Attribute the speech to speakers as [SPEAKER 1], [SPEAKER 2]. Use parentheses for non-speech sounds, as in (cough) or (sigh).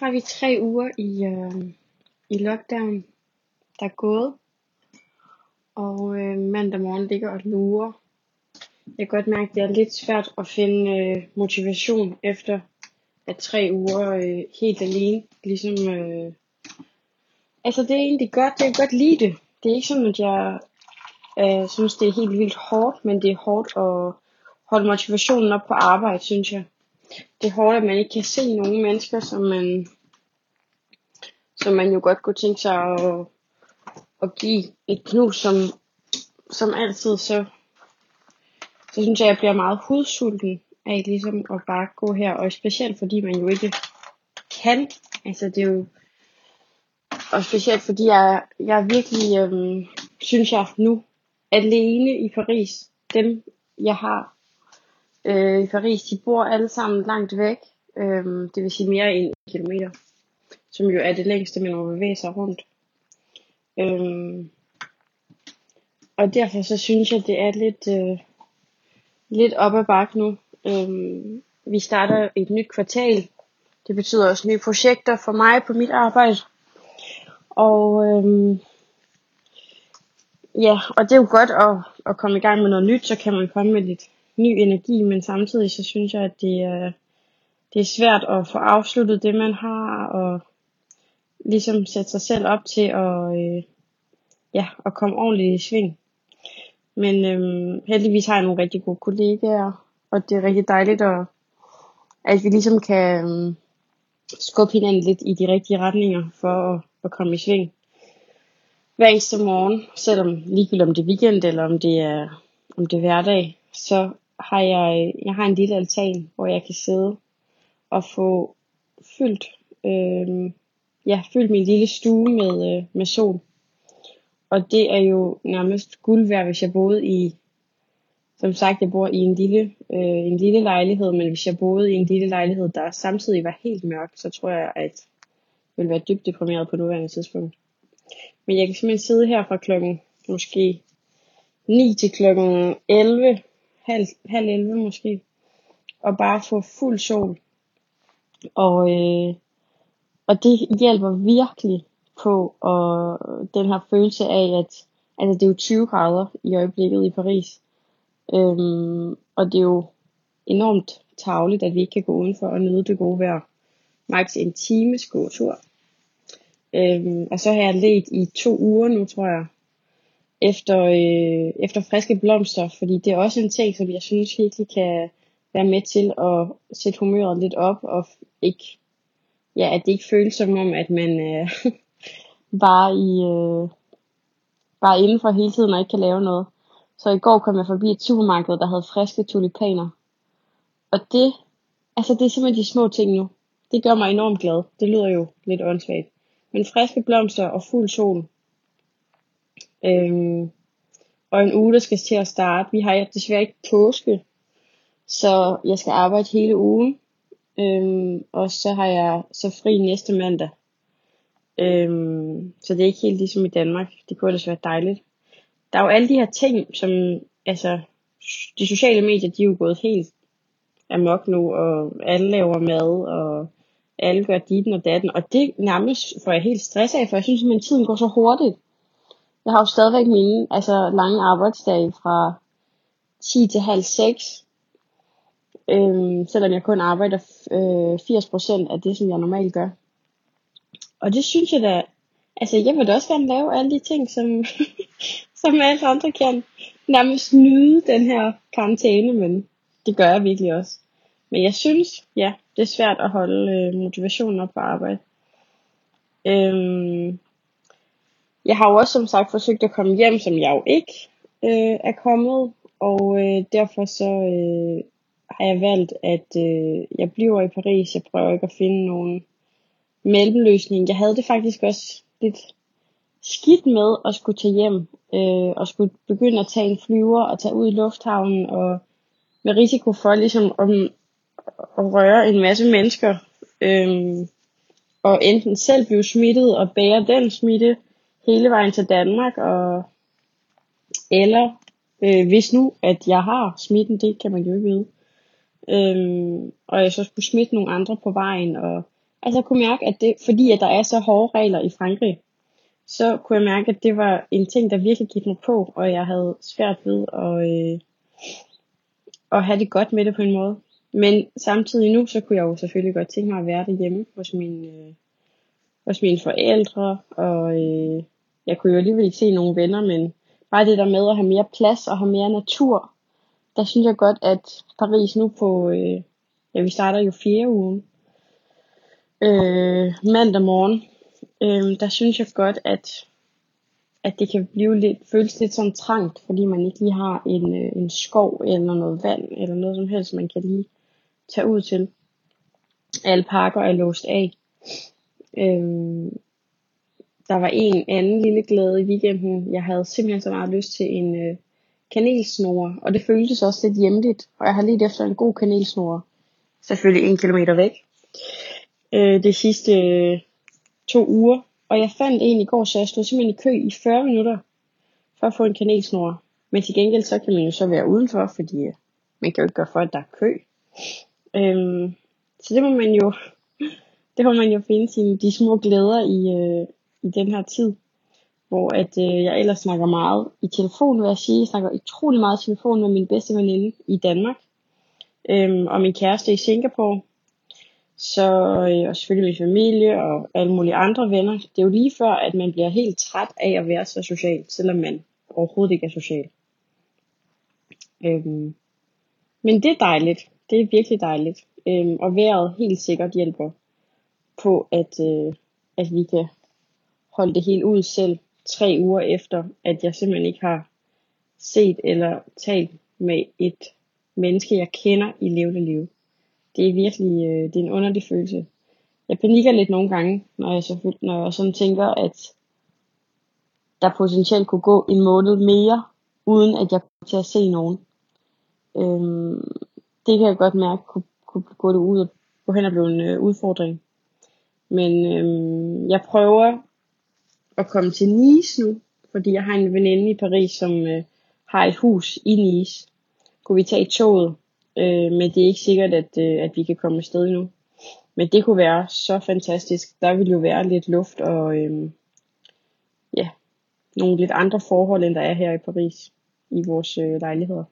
[SPEAKER 1] har vi tre uger i, øh, i lockdown, der er gået. Og øh, mandag morgen ligger og lurer. Jeg kan godt mærke, at det er lidt svært at finde øh, motivation efter at tre uger øh, helt alene. Ligesom, øh, altså det er egentlig godt, jeg kan godt lide det. Det er ikke sådan, at jeg øh, synes, det er helt vildt hårdt, men det er hårdt at holde motivationen op på arbejde, synes jeg. Det er hårdt, at man ikke kan se nogle mennesker, som man, som man jo godt kunne tænke sig at, at give et knus, som, som altid, så, så synes jeg, at jeg bliver meget hudsulten af ligesom at bare gå her, og specielt fordi man jo ikke kan, altså det er jo, og specielt fordi jeg, jeg virkelig, øhm, synes jeg nu, alene i Paris. Dem, jeg har øh, i Paris, de bor alle sammen langt væk. Øh, det vil sige mere end en kilometer. Som jo er det længste, man må bevæge sig rundt. Øh, og derfor så synes jeg, det er lidt, øh, lidt op ad bakke nu. Øh, vi starter et nyt kvartal. Det betyder også nye projekter for mig på mit arbejde. Og øhm, ja, og det er jo godt at, at komme i gang med noget nyt, så kan man komme med lidt ny energi, men samtidig så synes jeg, at det er, det er svært at få afsluttet det, man har, og ligesom sætte sig selv op til at, øh, ja, at komme ordentligt i sving. Men øh, heldigvis har jeg nogle rigtig gode kollegaer, og det er rigtig dejligt, at, at vi ligesom kan øh, skubbe hinanden lidt i de rigtige retninger for at, at komme i sving hver eneste morgen, selvom ligegyldigt om det er weekend eller om det er, om det er hverdag, så har jeg, jeg har en lille altan, hvor jeg kan sidde og få fyldt, øh, ja, fyldt min lille stue med, øh, med sol. Og det er jo nærmest guld værd, hvis jeg boede i, som sagt, jeg bor i en lille, øh, en lille lejlighed, men hvis jeg boede i en lille lejlighed, der samtidig var helt mørk, så tror jeg, at jeg ville være dybt deprimeret på nuværende tidspunkt. Men jeg kan simpelthen sidde her fra klokken måske 9 til klokken 11, halv, halv 11 måske, og bare få fuld sol. Og, øh, og det hjælper virkelig på og den her følelse af, at altså det er jo 20 grader i øjeblikket i Paris. Øhm, og det er jo enormt tavligt, at vi ikke kan gå udenfor og nyde det gode vejr. Max en times gåtur. Øhm, og så har jeg let i to uger nu, tror jeg, efter, øh, efter friske blomster, fordi det er også en ting, som jeg synes virkelig kan være med til at sætte humøret lidt op, og ikke, ja, at det ikke føles som om, at man øh, (laughs) bare i, øh, bare indenfor hele tiden og ikke kan lave noget. Så i går kom jeg forbi et supermarked, der havde friske tulipaner. Og det, altså det er simpelthen de små ting nu. Det gør mig enormt glad. Det lyder jo lidt åndssvagt. Men friske blomster og fuld sol. Øhm, og en uge, der skal til at starte. Vi har desværre ikke påske, så jeg skal arbejde hele ugen. Øhm, og så har jeg så fri næste mandag. Øhm, så det er ikke helt ligesom i Danmark. Det kunne ellers være dejligt. Der er jo alle de her ting, som altså, de sociale medier, de er jo gået helt amok nu, og alle laver mad, og alle gør dit og datten, og det nærmest får jeg helt stress af, for jeg synes at tiden går så hurtigt. Jeg har jo stadigvæk mine altså, lange arbejdsdage fra 10 til halv 6, øhm, selvom jeg kun arbejder øh, 80% af det, som jeg normalt gør. Og det synes jeg da, altså jeg vil da også gerne lave alle de ting, som, (laughs) som alle andre kan. Nærmest nyde den her karantæne, men det gør jeg virkelig også. Men jeg synes, ja, det er svært at holde øh, motivationen op på arbejde. Øhm, jeg har jo også som sagt forsøgt at komme hjem, som jeg jo ikke øh, er kommet, og øh, derfor så øh, har jeg valgt, at øh, jeg bliver i Paris. Jeg prøver ikke at finde nogen mellemløsning. Jeg havde det faktisk også lidt skidt med at skulle tage hjem, øh, og skulle begynde at tage en flyver og tage ud i lufthavnen, og med risiko for ligesom om, at røre en masse mennesker, øh, og enten selv blive smittet og bære den smitte hele vejen til Danmark, og eller øh, hvis nu, at jeg har smitten, det kan man jo ikke vide, øhm, og jeg så skulle smitte nogle andre på vejen, og Altså jeg kunne mærke, at det, fordi at der er så hårde regler i Frankrig, så kunne jeg mærke, at det var en ting, der virkelig gik mig på, og jeg havde svært ved at, øh, at have det godt med det på en måde. Men samtidig nu, så kunne jeg jo selvfølgelig godt tænke mig at være derhjemme hos mine, øh, hos mine forældre, og øh, jeg kunne jo alligevel ikke se nogen venner, men bare det der med at have mere plads og have mere natur, der synes jeg godt, at Paris nu på, øh, ja vi starter jo fjerde ugen, øh, mandag morgen, øh, der synes jeg godt, at, at det kan blive lidt, føles lidt sådan trangt, fordi man ikke lige har en, øh, en skov eller noget vand, eller noget som helst, man kan lige tage ud til. Alle parker er låst af. Øh, der var en anden lille glæde i weekenden. Jeg havde simpelthen så meget lyst til en øh, kanelsnore, og det føltes også lidt hjemligt. Og jeg har lidt efter en god kanelsnore. Selvfølgelig en kilometer væk. Øh, de sidste øh, to uger. Og jeg fandt en i går, så jeg stod simpelthen i kø i 40 minutter for at få en kanelsnore. Men til gengæld så kan man jo så være udenfor, fordi øh, man kan jo ikke gøre for, at der er kø. Øhm, så det må man jo, (laughs) det må man jo finde sine, de små glæder i, øh, i den her tid, hvor at øh, jeg ellers snakker meget i telefon, vil jeg sige. Jeg snakker utrolig meget i telefon med min bedste veninde i Danmark, øhm, og min kæreste i Singapore. Så øh, og selvfølgelig min familie og alle mulige andre venner. Det er jo lige før, at man bliver helt træt af at være så social, selvom man overhovedet ikke er social. Øhm, men det er dejligt. Det er virkelig dejligt. Øhm, og vejret helt sikkert hjælper på, at, øh, at vi kan holde det helt ud selv tre uger efter, at jeg simpelthen ikke har set eller talt med et menneske, jeg kender i levende liv. Det er virkelig øh, det er en underlig følelse. Jeg panikker lidt nogle gange, når jeg, så, når jeg sådan tænker, at der potentielt kunne gå en måned mere, uden at jeg kunne til at se nogen. Øhm, det kan jeg godt mærke kunne, kunne gå det ud og gå hen og blive en øh, udfordring. Men øhm, jeg prøver at komme til Nice nu, fordi jeg har en veninde i Paris, som øh, har et hus i Nice. Kunne vi tage toget, øh, men det er ikke sikkert, at, øh, at vi kan komme afsted nu. Men det kunne være så fantastisk. Der ville jo være lidt luft og øh, ja, nogle lidt andre forhold, end der er her i Paris i vores øh, lejligheder.